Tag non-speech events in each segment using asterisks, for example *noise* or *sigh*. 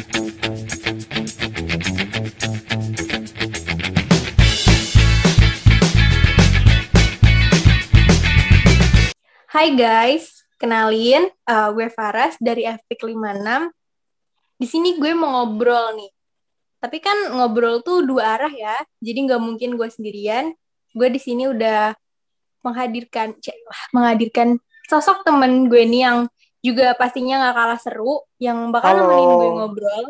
Hai guys, kenalin uh, gue Faras dari FPIK 56. Di sini gue mau ngobrol nih. Tapi kan ngobrol tuh dua arah ya, jadi nggak mungkin gue sendirian. Gue di sini udah menghadirkan, menghadirkan sosok temen gue nih yang juga pastinya nggak kalah seru, yang bakal Halo. nemenin gue ngobrol.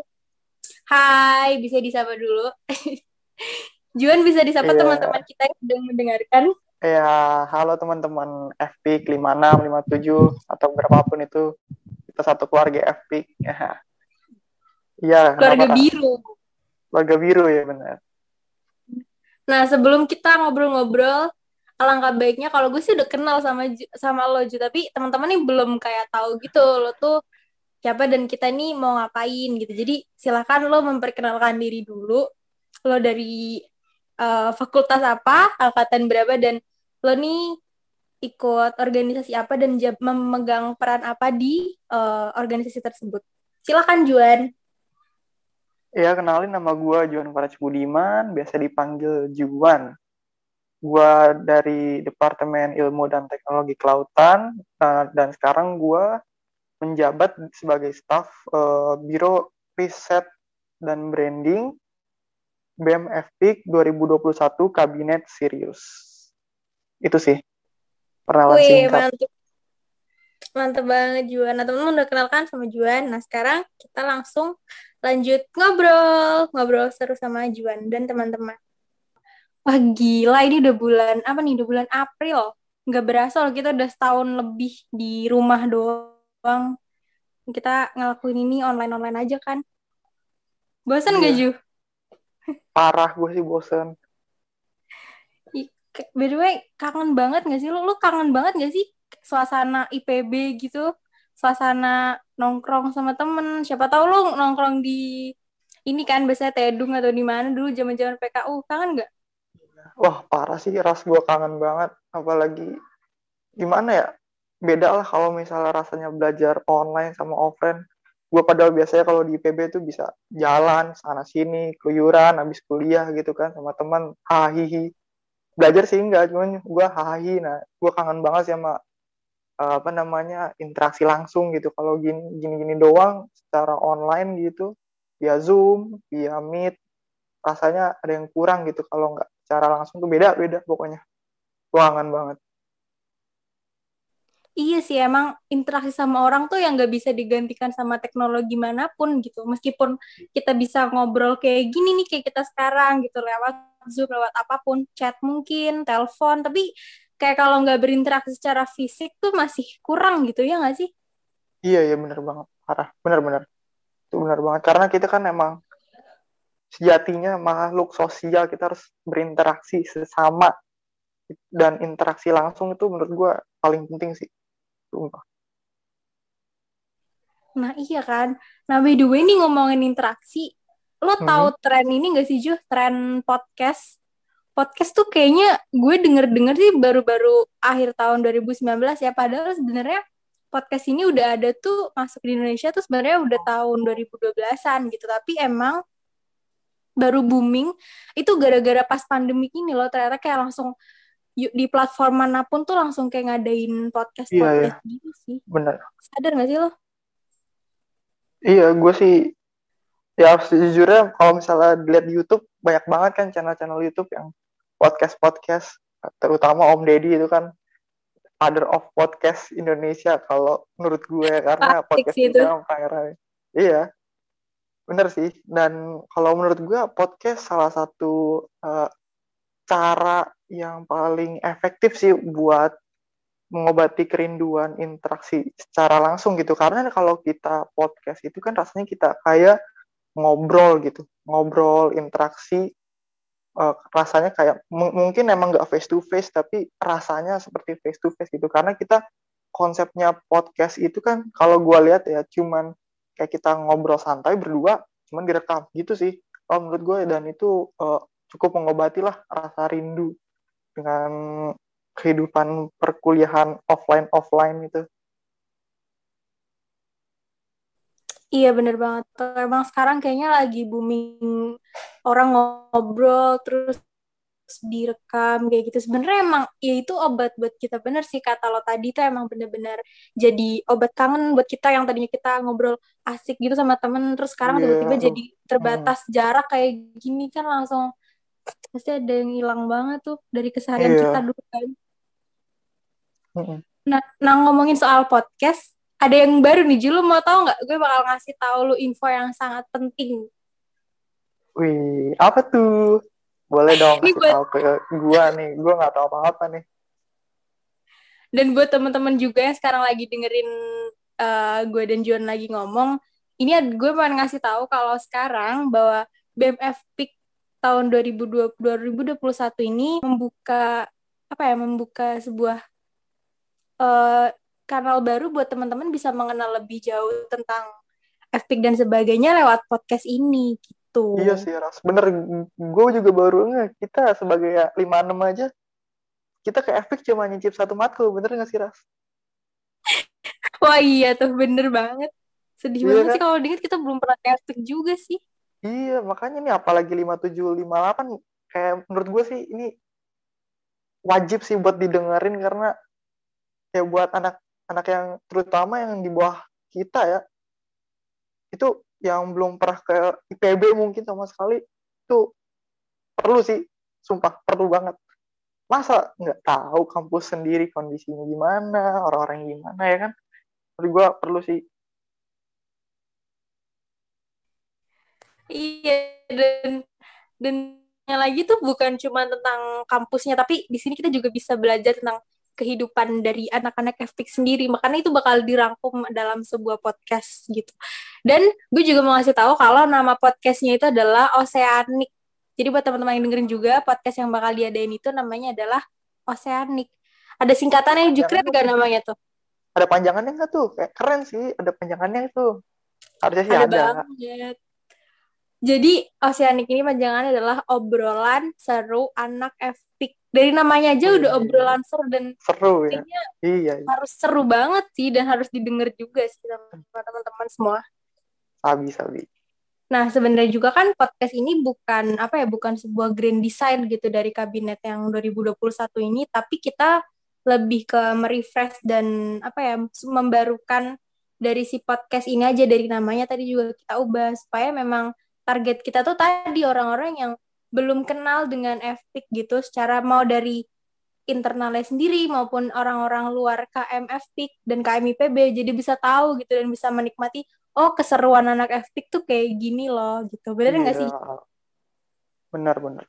Hai, bisa disapa dulu. *laughs* Juan bisa disapa Iya. teman-teman kita yang sedang mendengarkan. Ya, halo teman-teman FPIK 56, 57, atau berapapun itu. Kita satu keluarga FPIK. Ya. *laughs* Iya, Keluarga kenapa, biru. Keluarga biru ya benar. Nah, sebelum kita ngobrol-ngobrol, alangkah baiknya kalau gue sih udah kenal sama sama lo Ju, tapi teman-teman nih belum kayak tahu gitu lo tuh siapa dan kita nih mau ngapain gitu. Jadi silakan lo memperkenalkan diri dulu. Lo dari eh, fakultas apa, angkatan berapa dan lo nih ikut organisasi apa dan memegang peran apa di eh, organisasi tersebut. Silakan Juan. Ya, kenalin nama gue Juan Faraj Budiman, biasa dipanggil Juan. Gue dari Departemen Ilmu dan Teknologi Kelautan, eh, dan sekarang gue menjabat sebagai staf eh, Biro Riset dan Branding BEM FPIK 2021 Kabinet Sirius. Itu sih perkenalan Wih, singkat. mantep. Mantep banget Juan. Nah, temen-temen udah kenalkan sama Juan. Nah, sekarang kita langsung lanjut ngobrol. Ngobrol seru sama Juan dan teman-teman. Wah, gila. Ini udah bulan, apa nih? Udah bulan April. Nggak berasa loh, kita udah setahun lebih di rumah doang. Kita ngelakuin ini online-online aja kan. Bosan Iya. Ju? Parah gue sih *laughs* ke- By the way, kangen banget gak sih lu? Lu kangen banget gak sih suasana IPB gitu? Suasana nongkrong sama temen. Siapa tahu lu nongkrong di ini kan biasanya Tedung atau di mana dulu zaman-zaman PKU. Kangen gak? Wah parah sih, ras gue kangen banget. Apalagi gimana ya? Beda lah kalau misalnya rasanya belajar online sama offline. Gue padahal biasanya kalau di IPB tuh bisa jalan sana sini, keluyuran, habis kuliah gitu kan sama teman, hahihi. Belajar sih enggak, cuman gue hahihi. Nah, gue kangen banget sih sama eh, apa namanya interaksi langsung gitu. Kalau gini gini-gini doang secara online gitu, via Zoom, via Meet, rasanya ada yang kurang gitu kalau nggak secara langsung tuh beda beda pokoknya. Gue kangen banget. Iya sih, emang interaksi sama orang tuh yang gak bisa digantikan sama teknologi mana pun gitu. Meskipun kita bisa ngobrol kayak gini nih, kayak kita sekarang gitu, lewat Zoom, lewat apa pun, chat mungkin, telepon, tapi kayak kalau nggak berinteraksi secara fisik tuh masih kurang gitu, ya nggak sih? Iya iya bener banget, parah, bener-bener. Itu bener banget karena kita kan emang sejatinya makhluk sosial kita harus berinteraksi sesama dan interaksi langsung itu menurut gue paling penting sih. Sumpah. Nah iya kan. Nah by the way nih ngomongin interaksi, lo Mhm. tahu tren ini gak sih Ju? Tren podcast. Podcast tuh kayaknya gue denger-denger sih baru-baru akhir tahun 2019 ya. Padahal sebenarnya podcast ini udah ada tuh masuk di Indonesia tuh sebenarnya udah tahun 2012-an gitu. Tapi emang baru booming itu gara-gara pas pandemi ini loh ternyata kayak langsung di platform mana pun tuh langsung kayak ngadain podcast Iya, podcast gitu sih. Bener. Sadar gak sih lo? Iya, gue sih ya sejujurnya kalau misalnya dilihat di YouTube banyak banget kan channel-channel YouTube yang podcast-podcast terutama Om Deddy itu kan father of podcast Indonesia kalau menurut gue karena Asik podcast itu. Iya. Bener sih. Dan kalau menurut gue podcast salah satu eh, cara yang paling efektif sih buat mengobati kerinduan interaksi secara langsung gitu. Karena kalau kita podcast itu kan rasanya kita kayak ngobrol gitu. Ngobrol interaksi eh, rasanya kayak mungkin emang nggak face to face tapi rasanya seperti face to face gitu. Karena kita konsepnya podcast itu kan kalau gua lihat ya cuman kayak kita ngobrol santai berdua cuman direkam. Gitu sih. Kalau menurut gue dan itu eh, cukup mengobati lah rasa rindu dengan kehidupan perkuliahan offline offline itu Iya bener banget. Emang sekarang kayaknya lagi booming orang ngobrol terus direkam kayak gitu. Sebenarnya emang ya itu obat buat kita bener sih kata lo tadi tuh emang bener-bener jadi obat kangen buat kita yang tadinya kita ngobrol asik gitu sama temen terus sekarang Iya, tiba-tiba aduh. jadi terbatas jarak kayak gini kan langsung pasti ada yang hilang banget tuh dari keseharian Iya. kita dulu kan. Mm-mm. Nah, nah ngomongin soal podcast, ada yang baru nih, Ju, lu mau tahu nggak? Gue bakal ngasih tahu lu info yang sangat penting. Wih, apa tuh? Boleh dong Ini kasih buat- tahu ke gua nih. Gua nggak tahu apa-apa nih. Dan buat teman-teman juga yang sekarang lagi dengerin eh, gue dan Juan lagi ngomong, ini gue mau ngasih tahu kalau sekarang bahwa BMF Peak tahun 2020 2021 ini membuka apa ya? Membuka sebuah eh, kanal baru buat teman-teman bisa mengenal lebih jauh tentang FPIC dan sebagainya lewat podcast ini gitu. Iya sih, Ras. Bener, gue juga baru nge. Kita sebagai ya, 56 aja, kita ke Epic cuma nyicip satu matkul. Bener nggak sih, Ras? *laughs* Wah iya tuh bener banget. Sedih Iya banget kan? sih kalau diinget kita belum pernah casting juga sih. Iya, makanya nih apalagi 57, 58, kayak menurut gue sih ini wajib sih buat didengerin karena ya buat anak-anak yang terutama yang di bawah kita ya, itu yang belum pernah ke IPB mungkin sama sekali, itu perlu sih, sumpah perlu banget. Masa nggak tahu kampus sendiri kondisinya gimana, orang-orangnya gimana ya kan? Menurut gue perlu sih. Iya dan dan lagi tuh bukan cuma tentang kampusnya tapi di sini kita juga bisa belajar tentang kehidupan dari anak-anak FPIC sendiri. Makanya itu bakal dirangkum dalam sebuah podcast gitu. Dan gue juga mau ngasih tahu kalau nama podcastnya itu adalah Oceanic. Jadi buat teman-teman yang dengerin juga podcast yang bakal diadain itu namanya adalah Oceanic. Ada singkatannya juga keren gak namanya tuh? Ada panjangannya nggak tuh? Kayak keren sih, ada panjangannya itu. Harusnya sih ada ada. banget. Jadi Oceanic ini panjangannya adalah obrolan seru anak FPIC. Dari namanya aja udah Wih. obrolan seru dan Seru ya. Iya, iya. harus seru banget sih dan harus didengar juga sih sama teman-teman semua. sabi sabi. Nah, sebenarnya juga kan podcast ini bukan apa ya, bukan sebuah grand design gitu dari kabinet yang 2021 ini, tapi kita lebih ke merefresh dan apa ya, membarukan dari si podcast ini aja dari namanya tadi juga kita ubah supaya memang target kita tuh tadi orang-orang yang belum kenal dengan FPIC gitu secara mau dari internalnya sendiri maupun orang-orang luar KM FPIC dan KM IPB jadi bisa tahu gitu dan bisa menikmati oh keseruan anak FPIC tuh kayak gini loh gitu bener nggak Iya. sih Benar benar.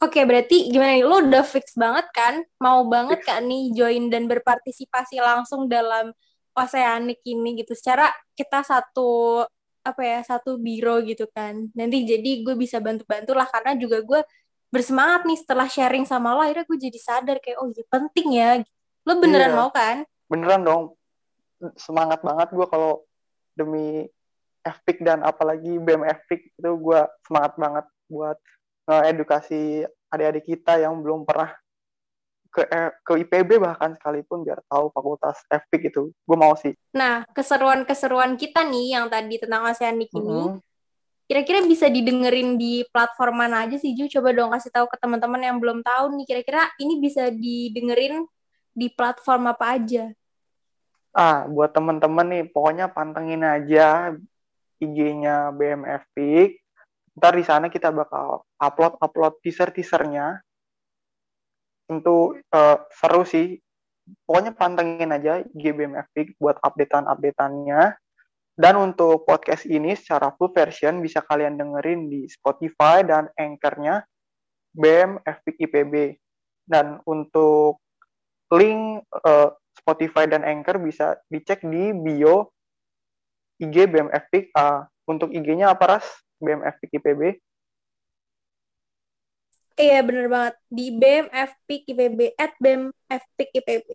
Oke, berarti gimana nih? Lo udah fix banget kan? Mau banget kan nih join dan berpartisipasi langsung dalam Oceanic ini gitu. Secara kita satu apa ya satu biro gitu kan. Nanti jadi gue bisa bantu-bantu lah karena juga gue bersemangat nih setelah sharing sama lo akhirnya gue jadi sadar kayak oh iya penting ya. Lo beneran Iya. mau kan? Beneran dong. Semangat banget gue kalau demi FPIC dan apalagi BM FPIC itu gue semangat banget buat edukasi adik-adik kita yang belum pernah ke ke IPB bahkan sekalipun biar tahu fakultas FPIC itu. Gue mau sih. Nah, keseruan-keseruan kita nih yang tadi tentang Oceanic ini Mhm. Kira-kira bisa didengerin di platform mana aja sih Ju? Coba dong kasih tahu ke teman-teman yang belum tahu nih. Kira-kira ini bisa didengerin di platform apa aja? Ah, buat temen-temen nih, pokoknya pantengin aja IG-nya BMFPIC. Ntar di sana kita bakal upload-upload teaser-teasernya. Tentu eh, seru sih. Pokoknya pantengin aja IG BMFPIC buat updatean-updateannya. Dan untuk podcast ini secara full version bisa kalian dengerin di Spotify dan Anchor-nya BM FPIC IPB. Dan untuk link eh, Spotify dan Anchor bisa dicek di bio IG BM FPIC. Ah, untuk IG-nya apa Ras? BM FPIC IPB. Iya bener banget. Di BEM FPIC IPB, at BEM FPIC IPB.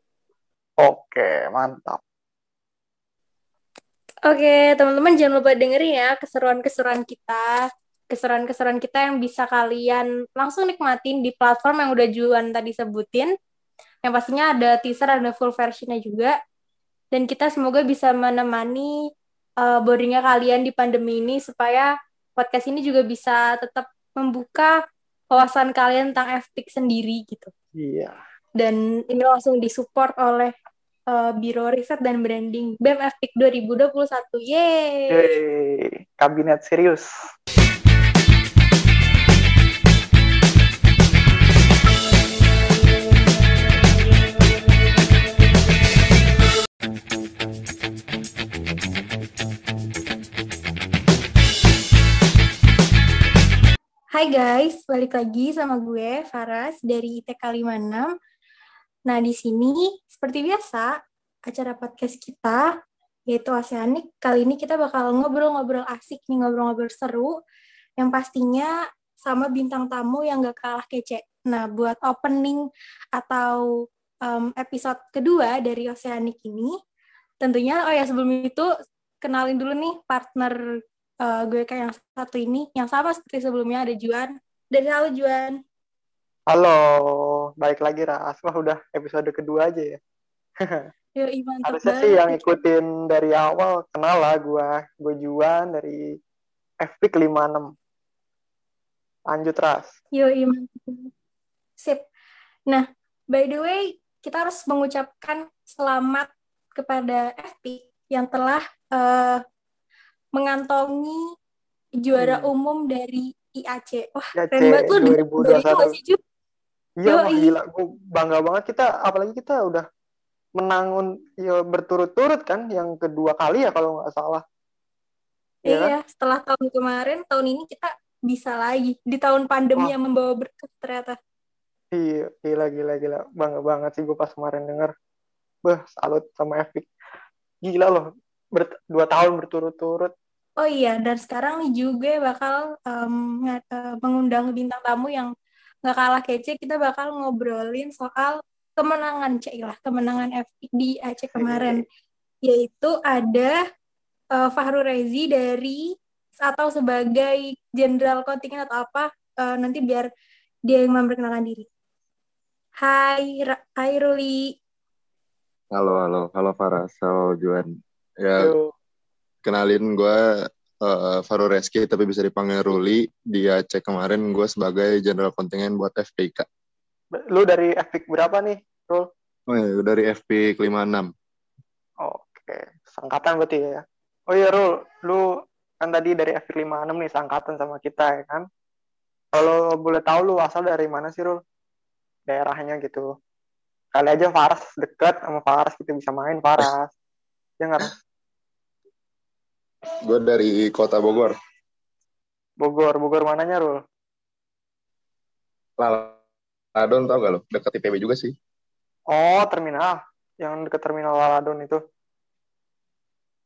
Oke, mantap. Oke, teman-teman jangan lupa dengerin ya keseruan-keseruan kita. Keseruan-keseruan kita yang bisa kalian langsung nikmatin di platform yang udah Juan tadi sebutin. Yang pastinya ada teaser, ada full versionnya juga. Dan kita semoga bisa menemani uh, boringnya kalian di pandemi ini supaya podcast ini juga bisa tetap membuka wawasan kalian tentang FPIC sendiri gitu. Iya. Dan ini langsung disupport oleh uh, Biro Riset dan Branding BEM FPIC 2021. Yeay! Yeay. Kabinet serius. Hai guys, balik lagi sama gue Faras dari ITK 56. Nah, di sini seperti biasa acara podcast kita yaitu Oceanic. Kali ini kita bakal ngobrol-ngobrol asik nih, ngobrol-ngobrol seru yang pastinya sama bintang tamu yang gak kalah kece. Nah, buat opening atau um, episode kedua dari Oceanic ini, tentunya oh ya sebelum itu kenalin dulu nih partner uh, gue kayak yang satu ini, yang sama seperti sebelumnya ada Juan. Dari halo Juan. Halo, balik lagi Ras. Wah udah episode kedua aja ya. *laughs* Yo, Iman, Harusnya sih yang ikutin dari awal kenal lah gue, gue Juan dari FP 56. Lanjut Ras. Yo, Iman. Sip. Nah, by the way, kita harus mengucapkan selamat kepada FP yang telah uh, mengantongi juara hmm. umum dari IAC. Wah, IAC keren banget lu dari itu masih juga. Iya, mah gila. Gue bangga banget kita, apalagi kita udah menangun ya berturut-turut kan, yang kedua kali ya kalau nggak salah. Ya iya, kan? setelah tahun kemarin, tahun ini kita bisa lagi di tahun pandemi yang membawa berkat ternyata. Iya, gila, gila, gila. Bangga banget sih gue pas kemarin denger. Bah, salut sama Epic. Gila loh, ber dua tahun berturut-turut Oh iya, dan sekarang nih juga bakal um, mengundang bintang tamu yang nggak kalah kece. Kita bakal ngobrolin soal kemenangan cek lah, kemenangan FI di Aceh kemarin. *laughs* Yaitu ada uh, Fahru Rezi dari atau sebagai jenderal kontingen atau apa uh, nanti biar dia yang memperkenalkan diri. Hai, Ra Hai Ruli. Halo, halo, halo Farah, halo Juan. Ya, Yo kenalin gue uh, Faru Reski tapi bisa dipanggil Ruli dia cek kemarin gue sebagai general kontingen buat FPK lu dari FP berapa nih Rul? Oh iya, dari FP 56 Oke, sangkatan berarti ya. Oh iya Rul, lu kan tadi dari FP 56 nih sangkatan sama kita ya kan? Kalau boleh tahu lu asal dari mana sih Rul? Daerahnya gitu. Kali aja Faras deket sama Faras kita bisa main Faras. ya? Gue dari kota Bogor. Bogor, Bogor mananya, Rul? Laladon tau gak lo? Dekat IPB juga sih. Oh, terminal. Yang dekat terminal Laladon itu.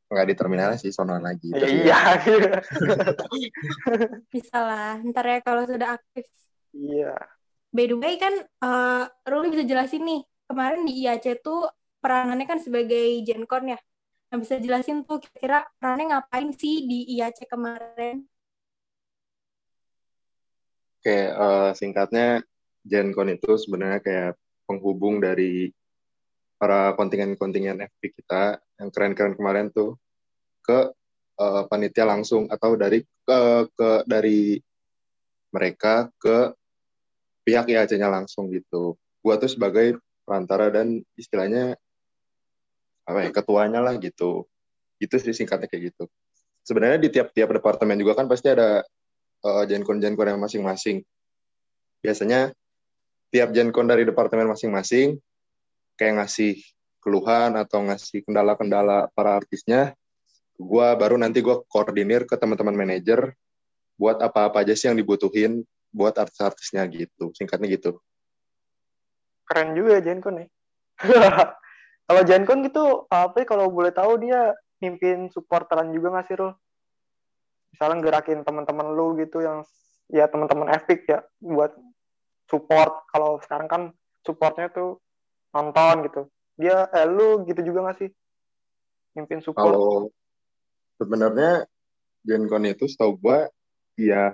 Enggak di terminal sih, sono lagi. Ya, iya. *laughs* *laughs* bisa lah, ntar ya kalau sudah aktif. Iya. By the way kan, uh, Ruli bisa jelasin nih, kemarin di IAC tuh peranannya kan sebagai Gencon ya. Nah, bisa jelasin tuh kira-kira Rane ngapain sih di IAC kemarin? Oke, uh, singkatnya GenCon itu sebenarnya kayak penghubung dari para kontingen-kontingen FP kita yang keren-keren kemarin tuh ke uh, panitia langsung atau dari ke, ke dari mereka ke pihak IAC-nya langsung gitu. Gua tuh sebagai perantara dan istilahnya apa ya ketuanya lah gitu. Itu sih singkatnya kayak gitu. Sebenarnya di tiap-tiap departemen juga kan pasti ada uh, jenkon jenkon yang masing-masing. Biasanya tiap jenkon dari departemen masing-masing kayak ngasih keluhan atau ngasih kendala-kendala para artisnya gue baru nanti gue koordinir ke teman-teman manajer buat apa-apa aja sih yang dibutuhin buat artis-artisnya gitu. Singkatnya gitu. Keren juga ya Jenkon nih *laughs* Kalau Jankon gitu, apa kalau boleh tahu dia mimpin supporteran juga nggak sih, Rul? Misalnya gerakin teman-teman lu gitu yang ya teman-teman Epic ya buat support. Kalau sekarang kan supportnya tuh nonton gitu. Dia eh lu gitu juga nggak sih? Mimpin support. Kalau sebenarnya Gencon itu setahu gua ya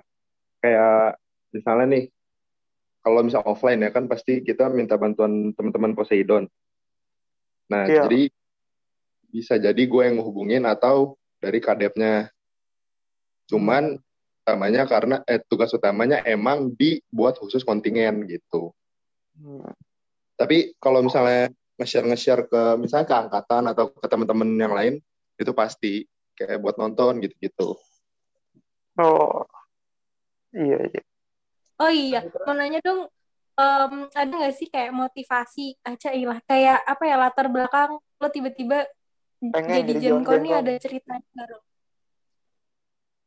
kayak misalnya nih kalau misal offline ya kan pasti kita minta bantuan teman-teman Poseidon Nah, yeah. jadi bisa jadi gue yang menghubungin atau dari kadepnya. Cuman utamanya karena eh tugas utamanya emang dibuat khusus kontingen gitu. Hmm. Tapi kalau misalnya nge-share nge-share ke misalnya ke angkatan atau ke teman-teman yang lain itu pasti kayak buat nonton gitu-gitu. Oh, iya iya. Oh iya, mau nanya dong, um, ada nggak sih kayak motivasi, aja ilah, kayak apa ya latar belakang lo tiba-tiba Pengen jadi Jenkon nih Jenkon. ada ceritanya nggak, Ro?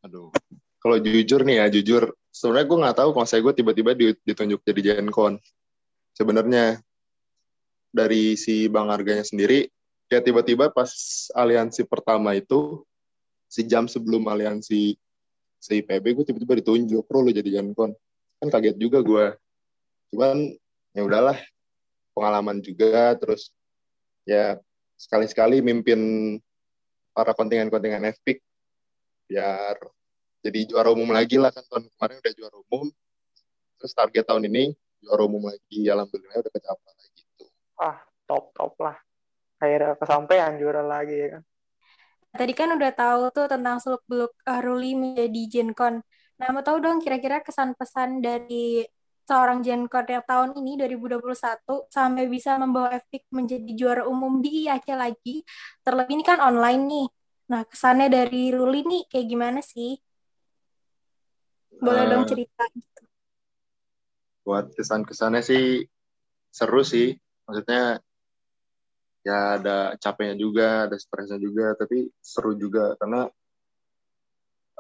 Aduh. Kalau jujur nih ya, jujur. Sebenarnya gue nggak tahu kalau saya gue tiba-tiba di- ditunjuk jadi Gencon. Sebenarnya dari si Bang Arganya sendiri, kayak tiba-tiba pas aliansi pertama itu, si jam sebelum aliansi si PB, gue tiba-tiba ditunjuk, pro lo jadi Gencon. Kan kaget juga gue. Cuman ya udahlah, pengalaman juga, terus ya sekali-sekali mimpin para kontingen-kontingen FPIC biar jadi juara umum lagi lah kan tahun kemarin udah juara umum terus target tahun ini juara umum lagi alhamdulillah udah kecapai gitu Ah, top top lah. Akhirnya kesampaian juara lagi ya kan. Tadi kan udah tahu tuh tentang seluk-beluk uh, Ruli menjadi Jenkon. Nah, mau tahu dong kira-kira kesan-pesan dari seorang Jenkon yang tahun ini 2021 sampai bisa membawa Epic menjadi juara umum di IAC lagi. Terlebih ini kan online nih. Nah, kesannya dari Ruli nih kayak gimana sih? Boleh Eh, dong cerita. buat kesan-kesannya sih seru sih maksudnya ya ada capeknya juga ada stresnya juga tapi seru juga karena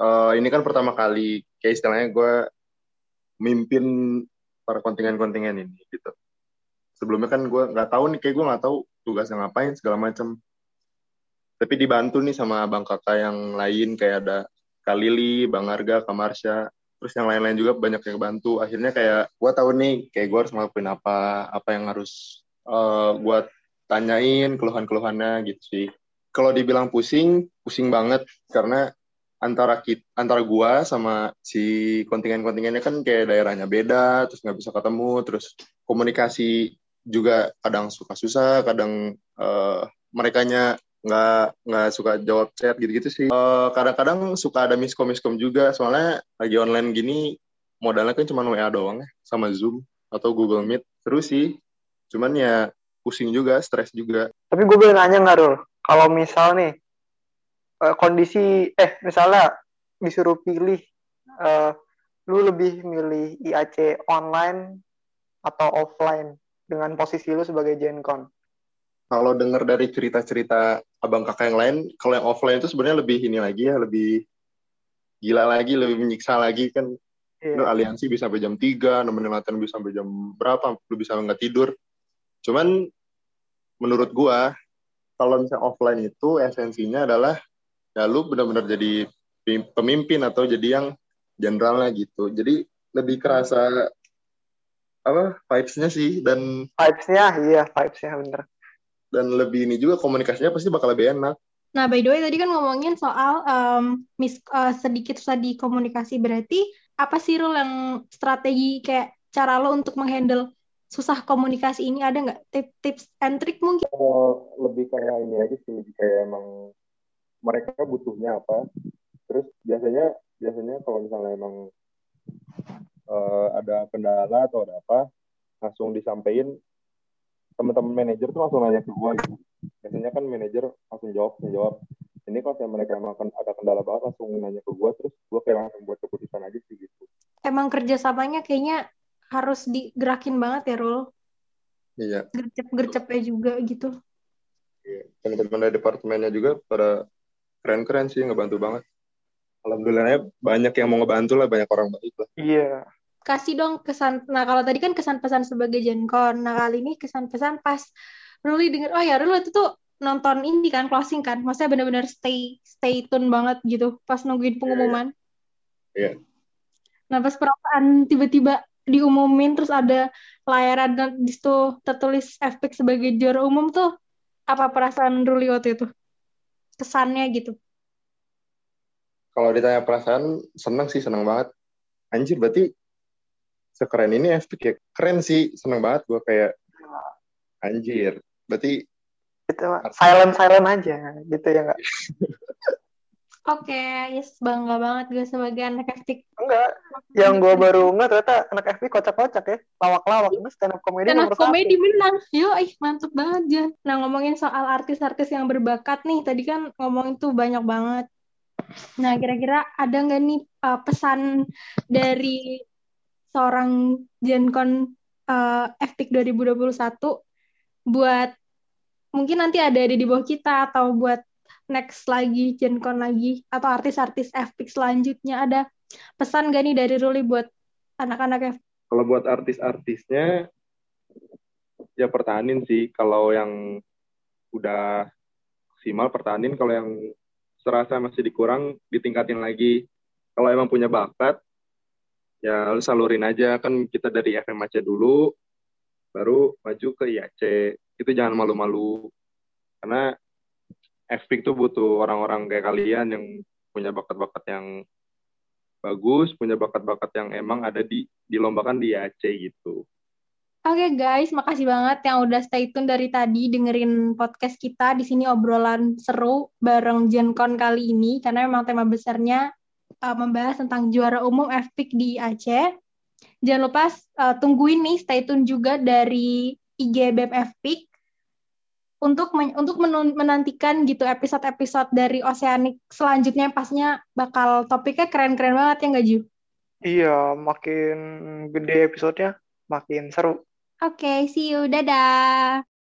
eh, ini kan pertama kali kayak istilahnya gue mimpin para kontingen-kontingen ini gitu sebelumnya kan gue nggak tahu nih kayak gue nggak tahu tugasnya ngapain segala macam tapi dibantu nih sama bang kakak yang lain kayak ada Kak Lili, Bang Arga, Kak Marsha, terus yang lain-lain juga banyak yang bantu. Akhirnya kayak gue tahu nih kayak gue harus ngelakuin apa, apa yang harus eh gue tanyain keluhan-keluhannya gitu sih. Kalau dibilang pusing, pusing banget karena antara kit, antara gua sama si kontingen-kontingennya kan kayak daerahnya beda, terus nggak bisa ketemu, terus komunikasi juga kadang suka susah, kadang eh merekanya nggak nggak suka jawab chat gitu-gitu sih. Eh, kadang-kadang suka ada miskom miskom juga, soalnya lagi online gini modalnya kan cuma WA doang ya, sama Zoom atau Google Meet. Terus sih, cuman ya pusing juga, stres juga. Tapi gue boleh nanya nggak, Rul? Kalau misal nih, eh, kondisi, eh misalnya disuruh pilih, eh, lu lebih milih IAC online atau offline dengan posisi lu sebagai Gencon? Kalau dengar dari cerita-cerita abang kakak yang lain, kalau yang offline itu sebenarnya lebih ini lagi ya, lebih gila lagi, lebih menyiksa lagi kan. Lu Iya. aliansi bisa sampai jam 3, nemenin latihan bisa sampai jam berapa, lu bisa nggak tidur. Cuman menurut gua, kalau misalnya offline itu esensinya adalah ya lu benar-benar jadi pem- pemimpin atau jadi yang generalnya gitu. Jadi lebih kerasa apa vibes-nya sih dan Vibes-nya, iya vibes-nya bener. dan lebih ini juga komunikasinya pasti bakal lebih enak. Nah, by the way, tadi kan ngomongin soal um, mis uh, sedikit susah di komunikasi. Berarti apa sih Rul yang strategi kayak cara lo untuk menghandle susah komunikasi ini ada nggak tip tips and trick mungkin? Oh, lebih kayak ini aja sih, lebih kayak emang mereka butuhnya apa. Terus biasanya biasanya kalau misalnya emang eh, ada kendala atau ada apa, langsung disampaikan teman-teman manajer tuh langsung nanya ke gue gitu. Biasanya kan manajer langsung jawab, langsung jawab. Ini kalau misalnya mereka emang ada kendala banget langsung nanya ke gue, terus gue kayak langsung buat keputusan aja sih gitu. Emang kerjasamanya kayaknya harus digerakin banget ya Rul. Iya. Gercep-gercepnya juga gitu. Iya. Teman-teman dari departemennya juga pada keren-keren sih, ngebantu banget. Alhamdulillahnya banyak yang mau ngebantu lah, banyak orang baik lah. Iya. Kasih dong kesan. Nah, kalau tadi kan kesan-pesan sebagai Jenkon. Nah, kali ini kesan-pesan pas Ruli denger, oh ya Rul itu tuh nonton ini kan, closing kan. Maksudnya benar-benar stay stay tune banget gitu pas nungguin pengumuman. Iya. Nah, pas perasaan tiba-tiba diumumin terus ada layaran dan di situ tertulis FPIC sebagai juara umum tuh apa perasaan Ruli waktu itu? Kesannya gitu. Kalau ditanya perasaan, seneng sih, seneng banget. Anjir, berarti sekeren ini FPIC ya? Keren sih, seneng banget gue kayak, anjir. Berarti Itu silent silent aja gitu ya nggak? *laughs* Oke, yes, bangga banget gue sebagai anak FPIK. Enggak, yang gue baru nggak ternyata anak FB kocak-kocak ya, lawak-lawak. Ini stand up comedy Stand up satu. menang. Yo, ih mantep banget, Jan. Nah, ngomongin soal artis-artis yang berbakat nih, tadi kan ngomongin tuh banyak banget. Nah, kira-kira ada nggak nih uh, pesan dari seorang Jenkon uh, FPIK 2021 buat mungkin nanti ada di bawah kita atau buat next lagi, Gencon lagi, atau artis-artis FPIK selanjutnya ada pesan gak nih dari Ruli buat anak-anak FPIK? Kalau buat artis-artisnya, ya pertahanin sih. Kalau yang udah maksimal pertahanin, kalau yang serasa masih dikurang, ditingkatin lagi. Kalau emang punya bakat, ya lu salurin aja. Kan kita dari FMAC dulu, baru maju ke IAC. Itu jangan malu-malu. Karena FPIK tuh butuh orang-orang kayak kalian yang punya bakat-bakat yang bagus, punya bakat-bakat yang emang ada di dilombakan di IAC gitu. Oke guys, makasih banget yang udah stay tune dari tadi dengerin podcast kita. Di sini obrolan seru bareng Gencon kali ini karena memang tema besarnya uh, membahas tentang juara umum FPIK di Aceh. Jangan lupa uh, tungguin nih stay tune juga dari IG BEM FPIK untuk men untuk menantikan gitu episode-episode dari Oceanic selanjutnya pasnya bakal topiknya keren-keren banget ya nggak Ju? Iya, makin gede episodenya, makin seru. Oke, okay, see you. Dadah.